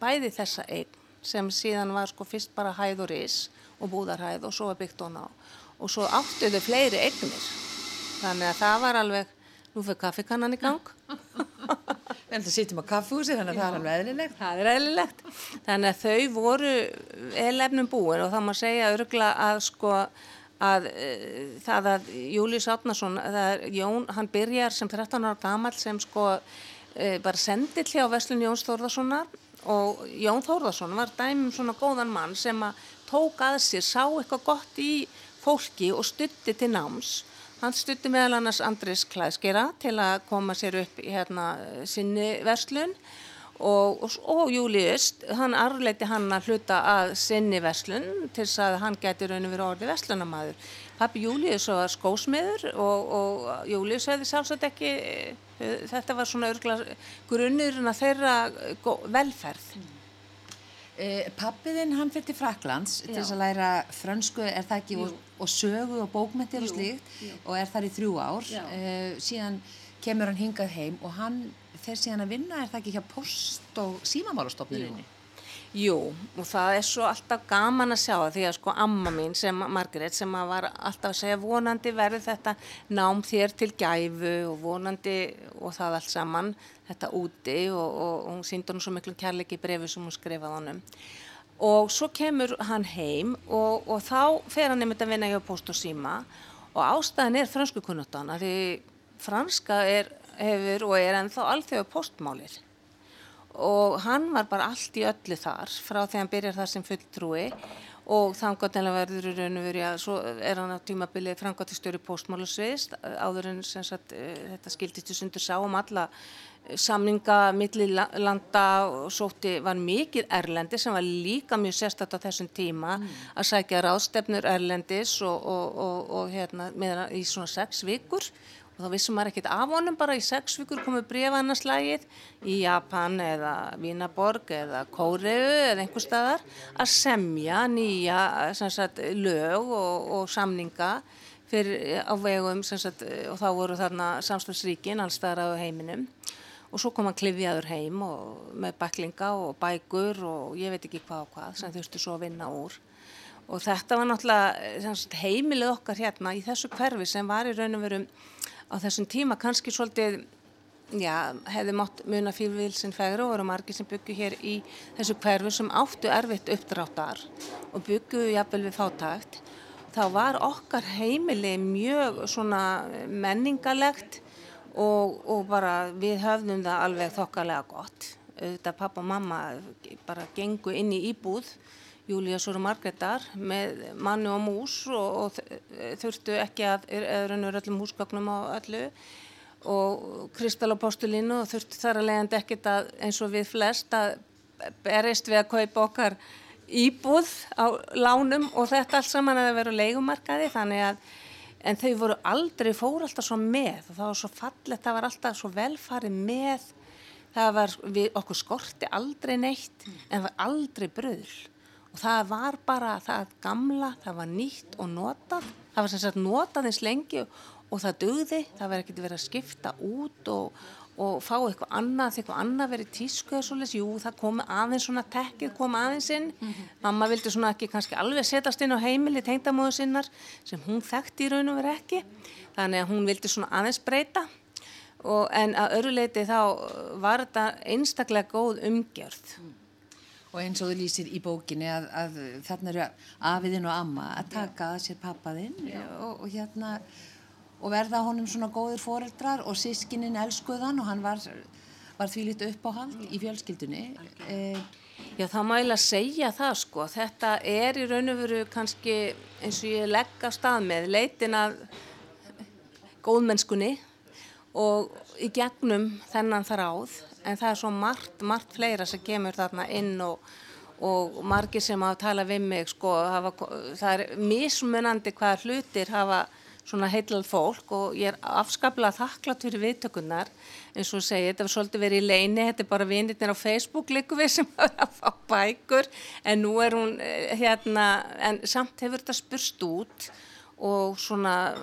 bæði þessa einn sem síðan var sko fyrst bara hæð og ris og búðarhæð og svo var byggt hún á og svo áttu þau fleiri eignir, þannig að það var alveg, nú fyrir kaffikannan í gang. En það sýtum á kaffúsi þannig að það er alveg eðlilegt. Það er eðlilegt. Þannig að þau voru elefnum búin og það má segja örgla að sko að uh, það að Július Átnarsson, Jón, hann byrjar sem 13 ára gamal sem sko uh, bara sendill hjá Veslun Jóns Þórðarssonar og Jón Þórðarsson var dæmum svona góðan mann sem að tók að sér, sá eitthvað gott í fólki og stutti til náms Hann stutti meðal annars Andris Klæskera til að koma sér upp í hérna sinni verslun og, og, og Július, hann arleiti hann að hluta að sinni verslun til þess að hann geti raun og verið orðið verslunamadur. Pappi Július var skósmiður og, og Július hefði sjálfsagt ekki, þetta var svona grunnurinn að þeirra velferð. Eh, Pappiðinn hann fyrir til Fraklands til þess að læra frönsku er það ekki og, og sögu og bókmyndir og slíkt Jú. og er þar í þrjú ár. Eh, síðan kemur hann hingað heim og hann fer síðan að vinna er það ekki hjá post og símamálastofnuninni Jú, og það er svo alltaf gaman að sjá það því að sko amma mín sem Margaret sem var alltaf að segja vonandi verður þetta nám þér til gæfu og vonandi og það allt saman þetta úti og, og, og hún síndi hann svo miklu kærleiki brefi sem hún skrifaði honum. Og svo kemur hann heim og, og þá fer hann nefndið að vinna hjá post og síma og ástæðan er fransku kunnáttan því franska er, hefur og er ennþá alþjóða postmálir og hann var bara allt í öllu þar frá því hann byrjar þar sem fulltrúi og þangatenlega verður í raun og verið að svo er hann á tímabilið frangatistjóri postmálusviðist áður en sagt, eh, þetta skildistu sundur sá um alla samninga millilanda og sótti var mikið erlendi sem var líka mjög sérstatt á þessum tíma mm. að sækja ráðstefnur erlendis og, og, og, og hérna, í svona sex vikur og þá vissum maður ekkert af honum bara í sex vikur komið brefannarslægið í Japan eða Vínaborg eða Kóreu eða einhver staðar að semja nýja sagt, lög og, og samninga fyrir á vegum sagt, og þá voru þarna samstagsríkin allstaðar á heiminum. Og svo kom hann klifjaður heim með baklinga og bækur og ég veit ekki hvað og hvað sem þurftu svo að vinna úr. Og þetta var náttúrulega heimilið okkar hérna í þessu hverfi sem var í raun og veru á þessum tíma kannski svolítið já, hefði mótt muna fyrrvilsinn færi og voru margi sem byggju hér í þessu hverfi sem áttu erfitt uppdráttar og byggju jafnvel við fátækt. Þá var okkar heimili mjög svona menningalegt og, og bara við höfðum það alveg þokkalega gott. Auðvitað pappa og mamma bara gengu inn í íbúð Júlías og Margreðar með manni og mús og, og þurftu ekki að raunur öllum húsgögnum á öllu og kristalapostulínu og þurftu þar að leiðandi ekkit að eins og við flest að berist við að kaupa okkar íbúð á lánum og þetta allt saman að það veru leikumarkaði þannig að en þau voru aldrei, fóru alltaf svo með og það var svo fallet, það var alltaf svo velfarið með. Það var, við, okkur skorti aldrei neitt en það var aldrei bröðl og það var bara það gamla, það var nýtt og notað. Það var sem sagt notað eins lengi og það döði, það verði ekkert verið að skipta út og, og fá eitthvað annað, eitthvað annað verið tísku eða svolítið, jú það komi aðeins svona tekkið komi aðeins inn. Mm -hmm. mamma vildi svona ekki kannski alveg setjast inn á heimili tengdamóðu sinnar sem hún þekkti í raun og verið ekki. Þannig að hún vildi svona aðeins breyta. Og, en að öruleiti þá var þetta einstaklega góð umgjörð. Mm. Og eins og þú lýsir í bókinni að, að þarna eru afiðinn og amma að taka að sér pappaðinn og, og hérna og verða honum svona góður foreldrar og sískininn elskuðan og hann var, var því lítið uppáhald í fjölskyldunni. Eh, Já það mæla að segja það sko, þetta er í raun og veru kannski eins og ég legg á stað með leitin að góðmennskunni og í gegnum þennan þráð en það er svo margt, margt fleira sem kemur þarna inn og, og margir sem hafa talað við mig sko, hafa, það er mismunandi hvaða hlutir hafa svona heilal fólk og ég er afskaplega þakklátt fyrir viðtökunar eins og segi, þetta var svolítið verið í leini þetta er bara vinirnir á Facebook líku við sem hafa að fá bækur. En nú er hún eh, hérna en samt hefur þetta spurst út og svona,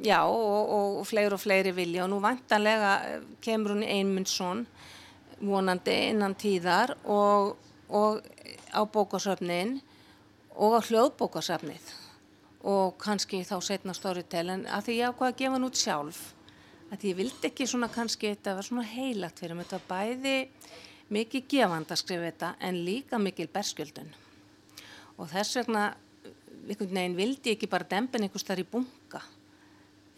já og, og fleiri og fleiri vilja. Og nú vantanlega kemur hún einmundsson vonandi innan tíðar og, og á bókasöfnin og á hljóðbókasöfnið og kannski þá setna storytel en að því ég ákvaði að gefa hann út sjálf. Að ég vildi ekki svona kannski þetta var svona heilagt fyrir mig. Þetta var bæði mikið gefand að skrifa þetta en líka mikil berskjöldun og þess vegna einhvern veginn vildi ég ekki bara dempin einhvers þar í bunga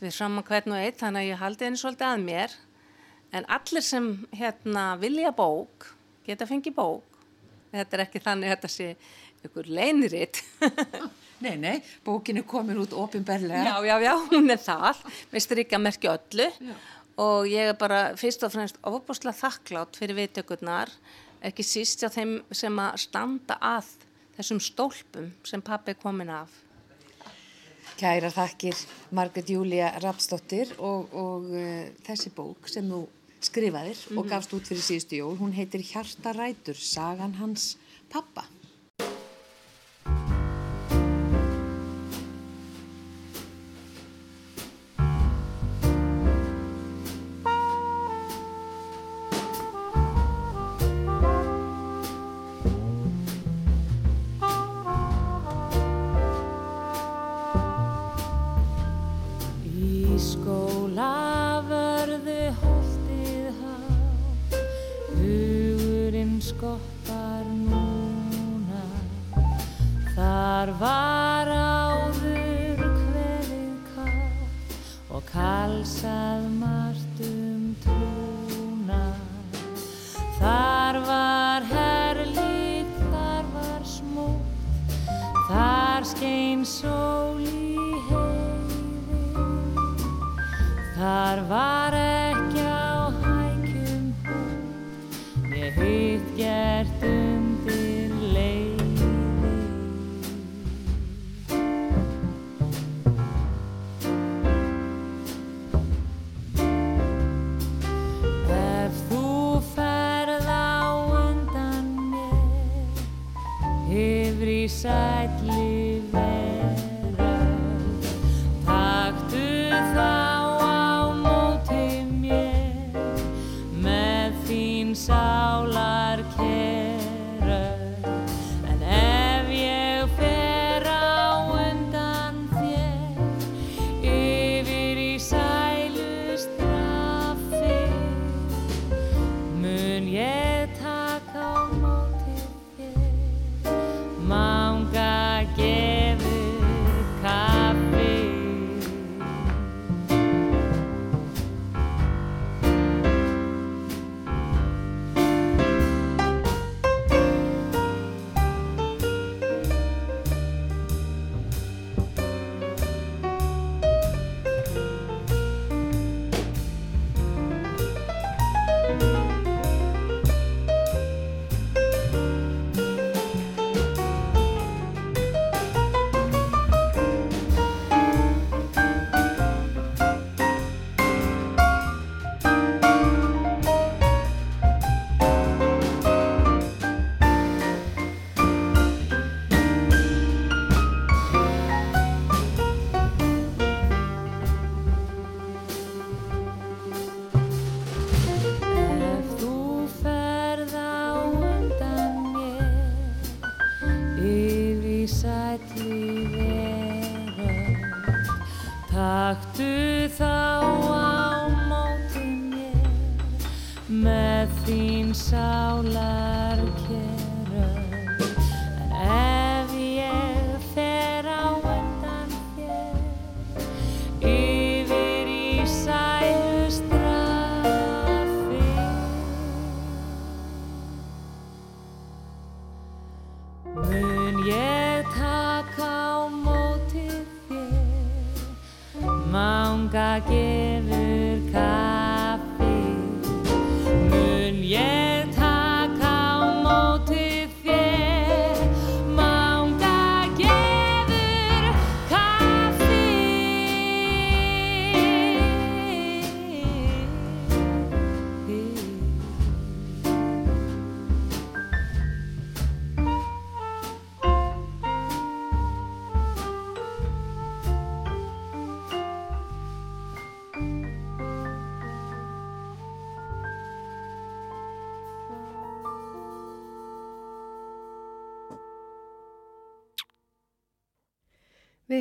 við saman hvern og eitt þannig að ég haldi henni svolítið að mér en allir sem hérna vilja bók geta fengið bók þetta er ekki þannig að þetta sé einhver leiniritt Nei, nei, bókin er komin út ofinberlega. Já, já, já, hún er það, með strykja merkja öllu já. og ég er bara fyrst og fremst ofbúslega þakklátt fyrir viðtökurnar, ekki síst á þeim sem að standa að þessum stólpum sem pappi er komin af. Kæra þakkir Margret Júlia Rapsdóttir og, og uh, þessi bók sem þú skrifaðir mm -hmm. og mhm. gafst út fyrir síðustu jól, hún heitir Hjartarætur, sagan hans pappa. Þar var einn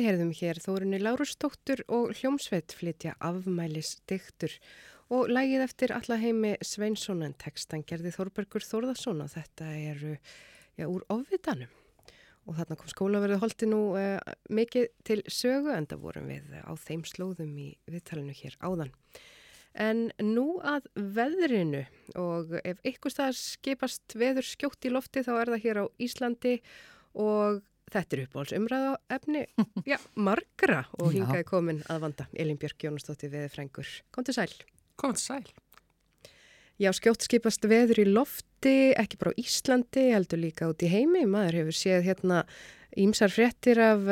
Við heyrðum hér Þórunni Lárustóttur og Hljómsveit flytja afmælis dyktur og lægið eftir allaheimi Sveinsson en textan gerði Þórbergur Þórðarsson og þetta eru já, úr ofvitanum. Og þarna kom skólaverðu holdi nú uh, mikið til sögu en það vorum við á þeim slóðum í viðtalinu hér áðan. En nú að veðrinu og ef einhver stað skipast veður skjótt í lofti þá er það hér á Íslandi og Þetta er uppáhalds umræða efni, já, margra og hingaði komin að vanda. Elin Björk Jónastóttir veði frængur. Kom til sæl. Kom til sæl. Já, skjótt skipast veður í lofti, ekki bara á Íslandi, heldur líka út í heimi. Maður hefur séð hérna ímsar fréttir af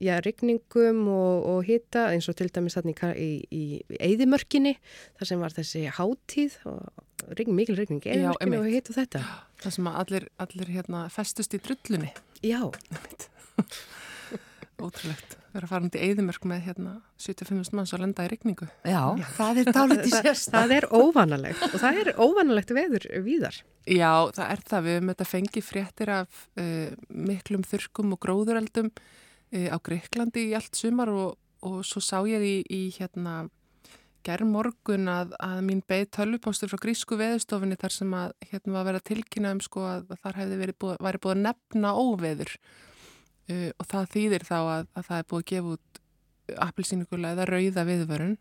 já, rigningum og, og hita eins og til dæmis þarna í, í, í Eidimörkinni, þar sem var þessi hátíð og rign, mikil rigning Eidimörkinni og hita þetta. Það sem allir, allir hérna, festust í drullunni. Já. Ótrúlegt. Verða að fara hundi eðimörk með hérna 75 manns að lenda í regningu. Já, það er dálítið í sérst. Það er óvanalegt og það er óvanalegt veður víðar. Já, það er það. Við höfum þetta fengið fréttir af uh, miklum þurkum og gróðureldum uh, á Greiklandi í allt sumar og, og svo sá ég í, í hérna gerð morgun að, að mín beð tölvupóstur frá grísku veðustofinni þar sem að hérna var að vera tilkynna um sko að þar hefði verið búið, búið að nefna óveður. Uh, og það þýðir þá að, að það er búið að gefa út appilsínugulega eða rauða viðvörun.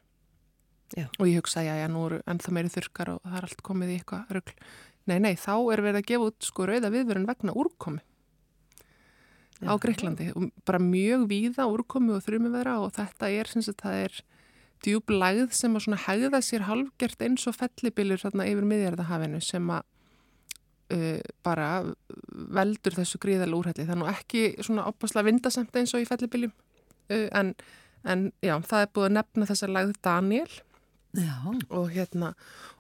Já. og ég hugsa já já nú eru ennþá meiri þurkar og það er allt komið í eitthvað rögl. Nei nei þá er verið að gefa út sko rauða viðvörun vegna úrkomi já, á Greiklandi og bara mjög víða úrkomi og þrjumi vera og þetta er sem sagt það er djúb lagð sem að svona hegða sér halvgert eins og fellibilur þarna yfir miðjarðahafinu sem að uh, bara veldur þessu gríðal úrhælli. Það er nú ekki svona opasla vindasemt eins og í fellibiljum uh, en, en já, það er búið að nefna þessa lagð Daniel já. og hérna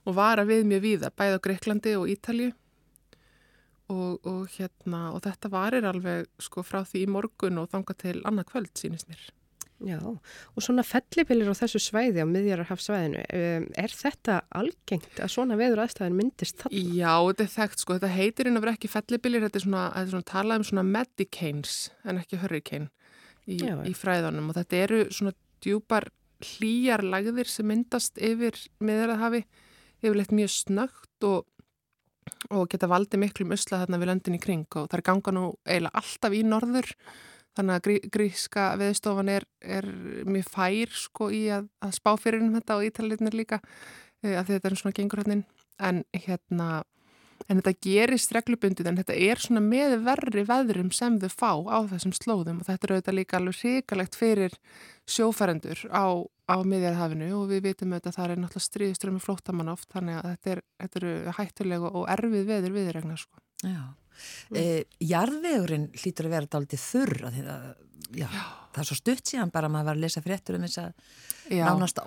og vara við mjög víða, bæð á Greiklandi og Ítalju og, og hérna og þetta varir alveg sko frá því í morgun og þanga til annað kvöld sínist mér. Já, og svona fellibilir á þessu svæði á miðjararhafsvæðinu, um, er þetta algengt að svona veður aðstæðin myndist þarna? Já, þetta er þekkt sko, þetta heitir inn að vera ekki fellibilir, þetta er svona, þetta er svona talað um svona medicanes en ekki hurricane í, Já, í fræðanum og þetta eru svona djúpar hlýjar lagðir sem myndast yfir miðjararhafi, yfirleitt mjög snögt og, og geta valdið miklu musla þarna við löndin í kring. Og það er ganga nú eiginlega alltaf í norður Þannig að grí, gríska veðstofan er, er mjög fær sko í að, að spá fyrir um þetta og ítaliðnir líka e, að þetta er svona gengur hérna en hérna en þetta gerist reglubundið en þetta er svona með verri veðrum sem þau fá á þessum slóðum og þetta er auðvitað líka alveg hrikalegt fyrir sjófærendur á, á miðjarðhafinu og við vitum auðvitað að það er náttúrulega stríðistur með flótamann oft þannig að þetta, er, þetta eru hættulega og erfið veður viðregna sko. Já. Mm. E, jarðvegurinn hlýtur að vera dálítið þurr að það, já, það er svo stutt síðan bara að maður var að lesa fréttur um þess að nánast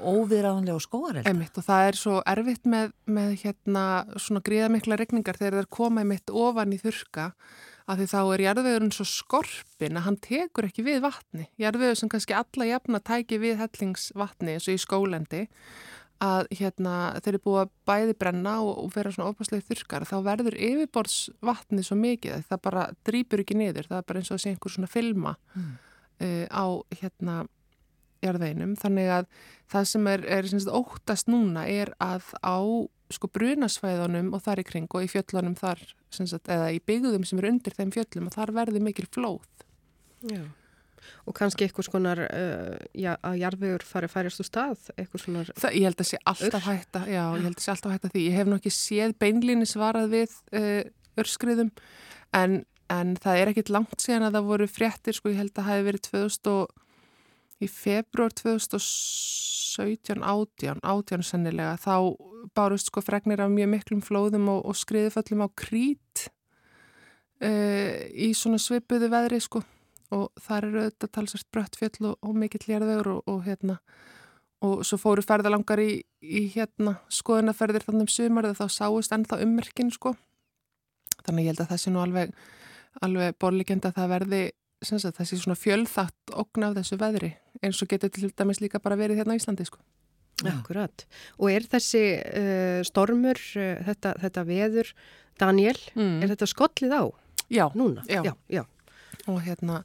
skóareld. Emitt og það er svo erfitt með, með hérna svona gríðamikla regningar þegar það er komað mitt ofan í þurka að því þá er jarðvegurinn svo skorpin að hann tekur ekki við vatni. Jarðvegur sem kannski alla jafna tæki við hellingsvatni eins og í skólendi að hérna, þeir eru búið að bæði brenna og, og vera svona opaslega þurkar þá verður yfirborðsvatni svo mikið það bara drýpur ekki niður. Það er bara eins og að sé einhver svona filma mm. uh, á hérna jarðveinum, þannig að það sem er, er sagt, óttast núna er að á sko brunasvæðunum og þar í kring og í fjöllunum þar sagt, eða í byggðum sem eru undir þeim fjöllum og þar verður mikil flóð. Já og kannski eitthvað skonar uh, já, að jarfiður fari færistu stað eitthvað Það, ég held að sé alltaf hætta já, ég held að sé alltaf hætta því. Ég hef nokkið séð beinlíni svarað við uh, örskriðum en, en það er ekkit langt síðan að það voru fréttir sko ég held að það hefði verið 2000 og, í februar 2017 átján, átján sennilega þá bárust sko fregnir af mjög miklum flóðum og, og skriðuföllum á krít uh, í svona svipuðu veðri sko og þar eru auðvitað talsast brött fjöll og, og mikill lérðvegur og, og hérna og svo fóru ferðalangar í, í hérna skoðunaferðir þannig um sumarið þá sáist ennþá ummerkin sko þannig ég held að það sé nú alveg alveg borlíkjend að það verði sagt, þessi svona fjölþatt okn af þessu veðri eins og getur til dæmis líka bara verið hérna á Íslandi sko Akkurat, og er þessi uh, stormur, uh, þetta, þetta veður Daniel, mm. er þetta skollið á? Já, Núna? já, já, já og hérna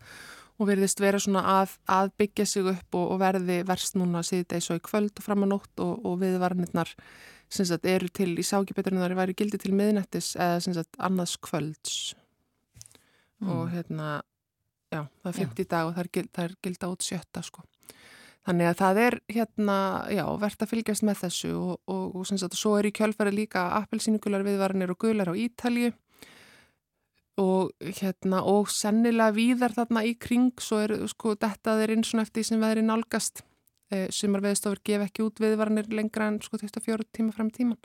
og verðist vera svona að, að byggja sig upp og, og verði verst núna síðdeis og í kvöld og fram á nótt og, og viðvarnirnar sem sagt eru til í sákipeturinn þar væri gildi til miðnættis eða sem sagt annars kvölds mm. og hérna já, það er 50 já. dag og það er, gild, það er gilda út sjötta sko þannig að það er hérna, já, verðt að fylgjast með þessu og, og, og sem sagt, svo er í kjölfæri líka appelsínugular viðvarnir og gular á Ítalju og hérna og sennilega víðar þarna í kring svo er sko þetta er eins og eftir sem veðri nálgast. E, sumar veðstofur gef ekki út viðvarnir lengra en sko 24 tíma fram tíman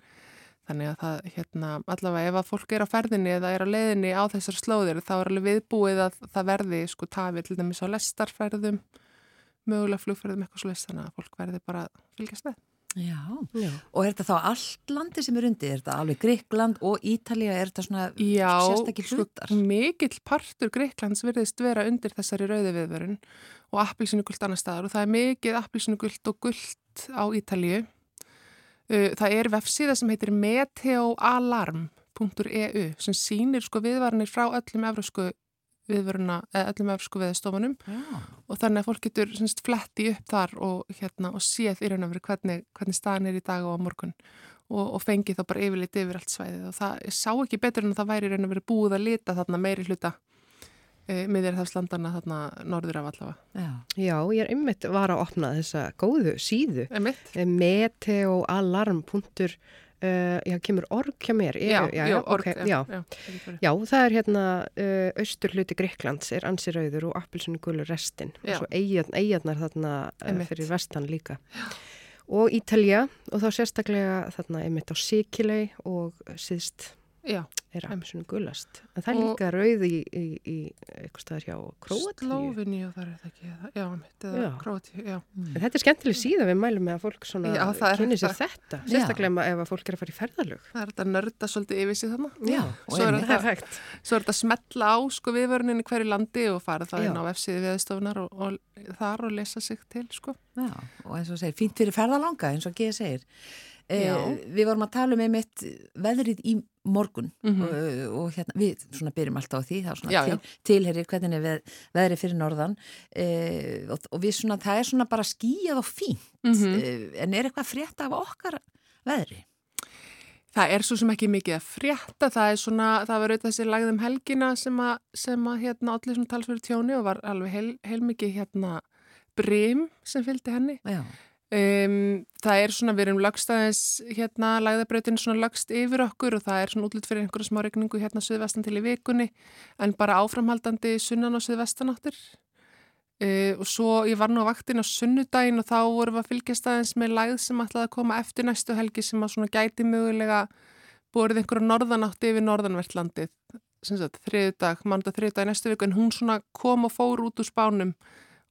þannig að það hérna allavega ef að fólk er á ferðinni eða er á leiðinni á þessar slóðir þá er alveg viðbúið að það verði sko tafið til dæmis á lestarferðum mögulega flugferðum eitthvað slúst þannig að fólk verði bara fylgjast með Já. Já, og er þetta þá allt landi sem er undir? Er þetta alveg Greikland og Ítalija? Er þetta svona sérstakil sko, hlutar? Já, mikill partur Greiklands verðist vera undir þessari rauði viðverun og appilsinu-gullt annar staðar og það er mikið appilsinu-gullt og gullt á Ítalju. Uh, það er vefsíða sem heitir meteoalarm.eu sem sýnir sko viðvarnir frá öllum efrasku viðvöruna, eða öllum öfsku viðstofunum og þannig að fólk getur semst, fletti upp þar og, hérna, og séð í raun og veru hvernig, hvernig staðin er í dag og á morgun. Og, og fengi þá bara yfirleitt yfir allt svæðið. Og það sá ekki betur en að það væri í raun og veru búið að lita þarna meiri hluta e, miðir þess landana þarna norður af allavega. Já. Já, ég er ymmit var að opna þessa góðu síðu. Meteoalarm.eu Uh, já, kemur org hjá mér. Já, já, já, org, okay, já, það er hérna uh, austur hluti Greiklands er ansirauður og appilsinu gulur restin. Og svo eigarnar þarna uh, fyrir vestan líka. Og Ítalja og þá sérstaklega þarna einmitt á Sikilei og síðst Já. er Amazonu gullast en það er líka rauð í, í, í eitthvað staðar hjá Kroatíu Slófinni og það er það ekki já, mitt, eða Kroatíu mm. Þetta er skemmtileg síðan við mælum með að fólk kynni sér þetta sérstaklega ef að fólk er að fara í ferðalög. Það er þetta nörda svolítið yfir sig þannig Já, svo er þetta að smetla á sko viðvörninni hverju landi og fara það inn á F-síði viðstofunar og, og þar og lesa sig til sko. Já, og eins og segir, fínt fyrir ferðalanga eins og G segir við vorum að tala um einmitt veðrið í morgun mm -hmm. og, og hérna, við svona byrjum alltaf á því það er svona já, til, já. tilherir hvernig er veð, veðrið fyrir norðan eh, og, og við svona, það er svona bara skíjað og fínt mm -hmm. eh, en er eitthvað frétta af okkar veðri? Það er svo sem ekki mikið að frétta, það er svona, það var auðvitað þessi lagðum helgina sem að, sem að hérna allir svona talsverðu tjóni og var alveg heil, heilmikið hérna brim sem fylgdi henni. Já. Um, það er svona, við erum lagst aðeins hérna, lagðabrautin svona lagst yfir okkur og það er svona útlut fyrir einhverju smá regningu hérna söðvestan til í vikunni en bara áframhaldandi sunnan og söðvestanáttir uh, og svo ég var nú á vaktin á sunnudagin og þá vorum við að fylgjast aðeins með lagð sem ætlaði að koma eftir næstu helgi sem að svona gæti mögulega borðið einhverju norðanátti yfir norðanvertlandið þriðu dag, mánda þriðu dag næstu viku en hún svona kom og fór út úr spánum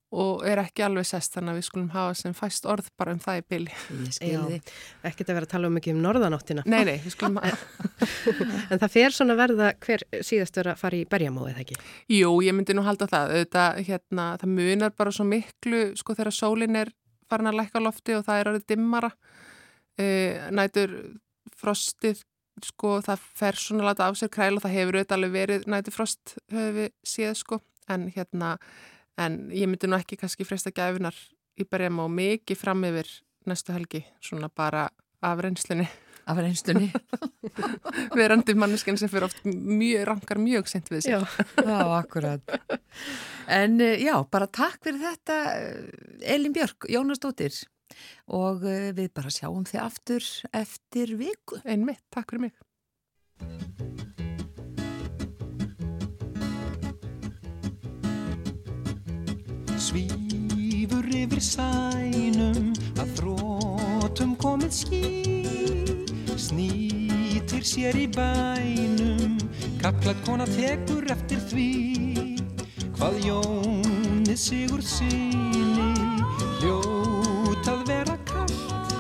og er ekki alveg sest þannig að við skulum hafa sem fæst orð bara um það í byli. Ég skilði. Ekkert að vera að tala um ekki um norðanáttina. Nei, nei, við skulum hafa. en það fer svona verða hver síðast vera að fara í berjamóið, eða ekki? Jú, ég myndi nú halda það. Þetta, hérna, það munar bara svo miklu sko þegar sólinn er farin að lækka lofti og það er orðið dimmara. E, nætur frostið, sko, það fer svona að lata af sér kræl og það hefur auðvitað alveg verið nætur frost höfum við síðan, sko. En hérna en ég myndi nú ekki kannski freysta gæfinar í berjum og mikið fram yfir næstu helgi, svona bara af reynslunni. Af reynslunni? Verandi manneskinn sem fyrir oft mjög, rankar mjög sent við sig. Já, já, akkurat. En eh, já, bara takk fyrir þetta eh, Elin Björk, Jónas Dóttir og eh, við bara sjáum þið aftur eftir viku. Einmitt, takk fyrir mig. Svífur yfir sænum að þrótum komið ský. Snýtir sér í bænum Kaplat kona tekur eftir því Hvað jónið sigur síni Hljót að vera kallt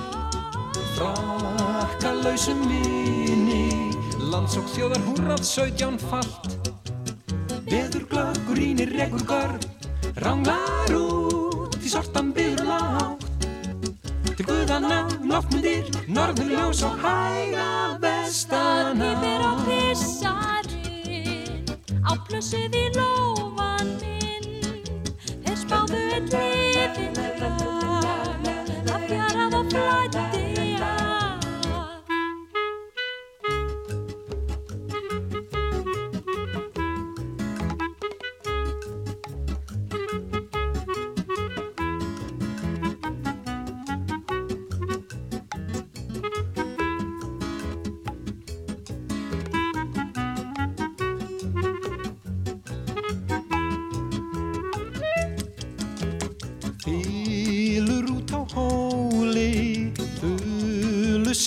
Frakka lausum vini. Landsók þjóðar húrrað sögdján fallt Veður glöggur ínir regur görn Ranglar út í sortan byrjur látt Til guðana loftmyndir, norðurljós og hæga vestana Stannir á pissarinn, á blössuð í lófan minn. Þeir spáðu einn lifin þar, að fjarað og flætti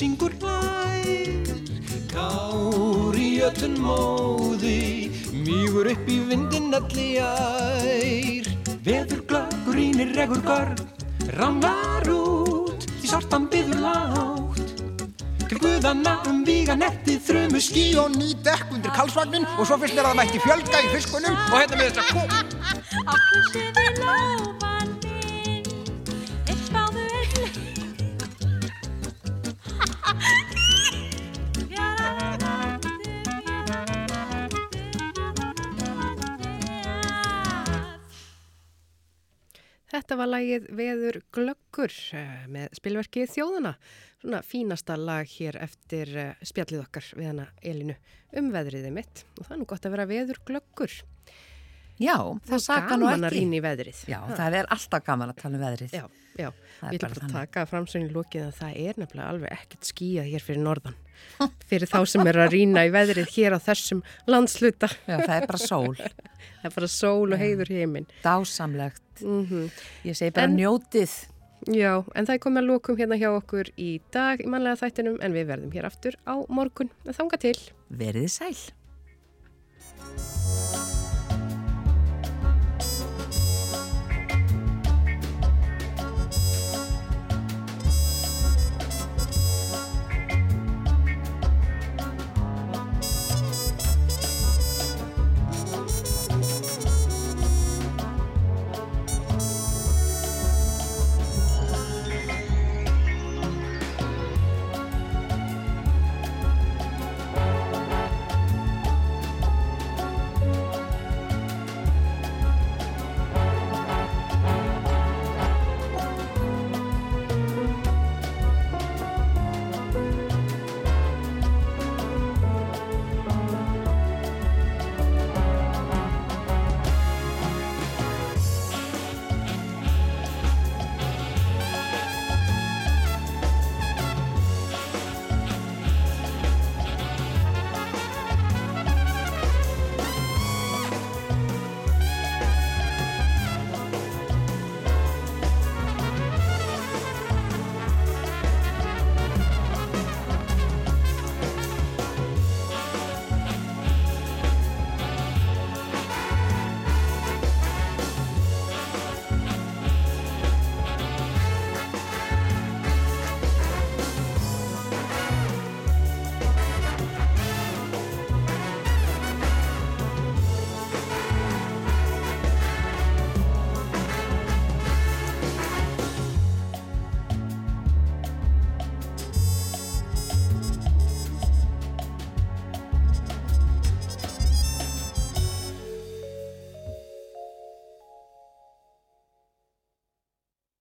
syngur hlær Kár í öllun móði Mýgur upp í vindin alli ær. Veður glöggur ínir regur garð Ramlar út í svartan byður látt Til guðana um víga netti þrömu skí og ný dekk undir kalsvagnin og svo finnst mér að mætti fjölga í fiskunum og hérna með þess að kó... Ákvæmsiði lófan minn var lagið Veður Glöggur eh, með spilverkið Þjóðana. Svona fínasta lag hér eftir eh, spjallið okkar við hana Elinu um veðriðið mitt. Og það er nú gott að vera Veður Glöggur. Já, það er saka nú gaman að ekki. rýna í veðrið. Já, það er alltaf gaman að tala um veðrið. Já, já. Er Ég ætla bara bara að taka framsönni lókið að það er nefnilega alveg ekkert skýjað hér fyrir norðan. Fyrir þá sem eru að rýna í veðrið hér á þessum landsluta. Já, það er bara sól. Það er bara sól og heiður heiminn. Dásamlegt. Mm Ég segi bara En- njótið. Já, en það er komið að lókum hérna hjá okkur í dag í mannlega þættinum en við verðum hér aftur á morgun. Þanga til. Verðið sæl.